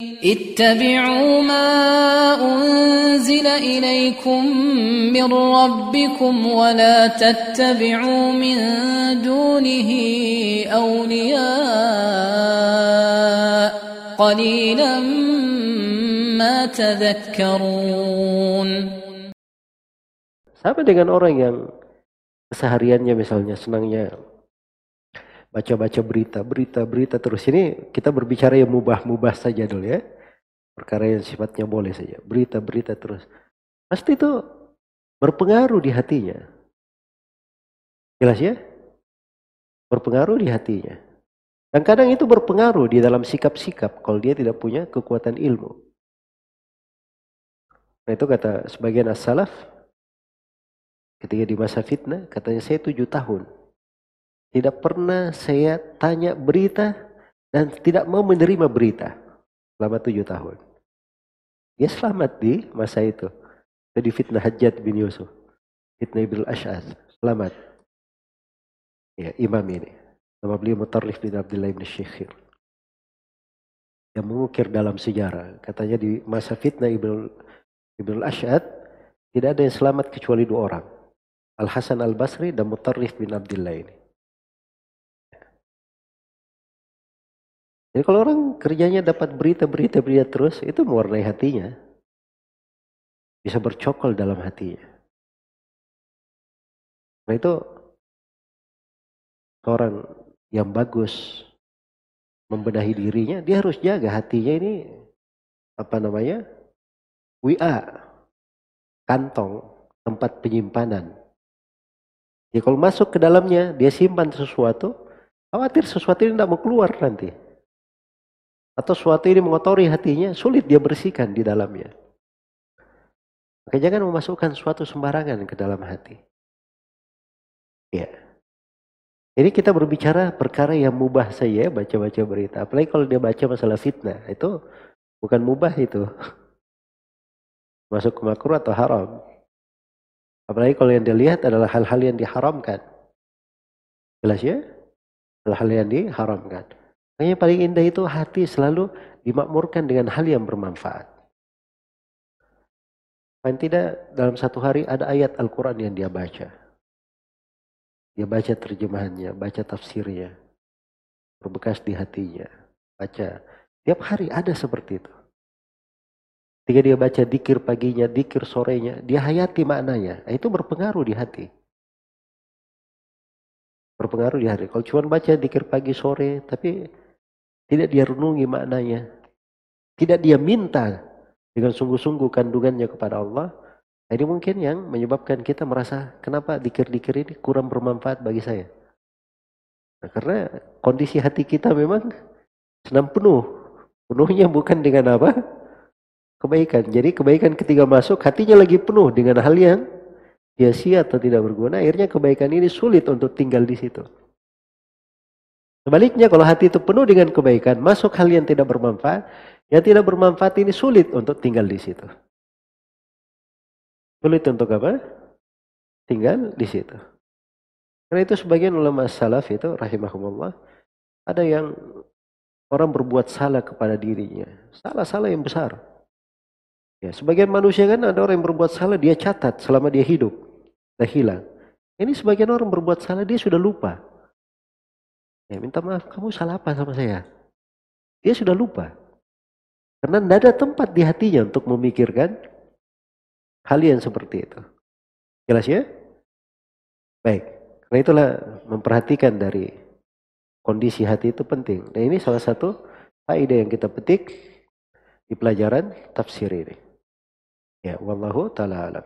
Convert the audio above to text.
اتبعوا ما أنزل إليكم من ربكم ولا تتبعوا من دونه أولياء قليلا ما تذكرون. Sama dengan orang yang kesehariannya misalnya senangnya. Baca-baca berita, berita, berita terus. Ini kita berbicara yang mubah-mubah saja dulu ya. Perkara yang sifatnya boleh saja. Berita, berita terus. Pasti itu berpengaruh di hatinya. Jelas ya? Berpengaruh di hatinya. Dan kadang itu berpengaruh di dalam sikap-sikap kalau dia tidak punya kekuatan ilmu. Nah itu kata sebagian as-salaf ketika di masa fitnah katanya saya tujuh tahun tidak pernah saya tanya berita dan tidak mau menerima berita selama tujuh tahun. Dia selamat di masa itu. Jadi fitnah Hajjat bin Yusuf. Fitnah Ibn Ash'ad. Selamat. Ya, imam ini. Nama beliau Mutarrif bin Abdullah bin Syekhir. Yang mengukir dalam sejarah. Katanya di masa fitnah Ibn, Ibn Ash'ad. Tidak ada yang selamat kecuali dua orang. Al-Hasan Al-Basri dan Mutarrif bin Abdullah ini. Jadi kalau orang kerjanya dapat berita-berita berita terus, itu mewarnai hatinya. Bisa bercokol dalam hatinya. Nah itu seorang yang bagus membenahi dirinya, dia harus jaga hatinya ini apa namanya? WA, kantong, tempat penyimpanan. Jadi kalau masuk ke dalamnya, dia simpan sesuatu, khawatir sesuatu ini tidak mau keluar nanti atau suatu ini mengotori hatinya, sulit dia bersihkan di dalamnya. Maka jangan memasukkan suatu sembarangan ke dalam hati. Ya. Ini kita berbicara perkara yang mubah saja baca-baca berita. Apalagi kalau dia baca masalah fitnah, itu bukan mubah itu. Masuk ke makruh atau haram. Apalagi kalau yang dia lihat adalah hal-hal yang diharamkan. Jelas ya? Hal-hal yang diharamkan. Makanya paling indah itu hati selalu dimakmurkan dengan hal yang bermanfaat. Paling tidak dalam satu hari ada ayat Al-Quran yang dia baca. Dia baca terjemahannya, baca tafsirnya. Berbekas di hatinya. Baca. Tiap hari ada seperti itu. Ketika dia baca dikir paginya, dikir sorenya, dia hayati maknanya. Itu berpengaruh di hati. Berpengaruh di hati. Kalau cuma baca dikir pagi sore, tapi tidak dia renungi maknanya. Tidak dia minta dengan sungguh-sungguh kandungannya kepada Allah. Ini mungkin yang menyebabkan kita merasa kenapa dikir-dikir ini kurang bermanfaat bagi saya. Nah, karena kondisi hati kita memang senang penuh. Penuhnya bukan dengan apa? Kebaikan. Jadi kebaikan ketika masuk hatinya lagi penuh dengan hal yang sia-sia atau tidak berguna. Akhirnya kebaikan ini sulit untuk tinggal di situ. Sebaliknya kalau hati itu penuh dengan kebaikan, masuk hal yang tidak bermanfaat, yang tidak bermanfaat ini sulit untuk tinggal di situ. Sulit untuk apa? Tinggal di situ. Karena itu sebagian ulama salaf itu rahimahumullah, ada yang orang berbuat salah kepada dirinya. Salah-salah yang besar. Ya, sebagian manusia kan ada orang yang berbuat salah, dia catat selama dia hidup. Dah hilang. Ini sebagian orang berbuat salah, dia sudah lupa. Ya, minta maaf, kamu salah apa sama saya? Dia sudah lupa. Karena tidak ada tempat di hatinya untuk memikirkan hal yang seperti itu. Jelas ya? Baik. Karena itulah memperhatikan dari kondisi hati itu penting. Nah ini salah satu faedah yang kita petik di pelajaran tafsir ini. Ya, wallahu taala alam.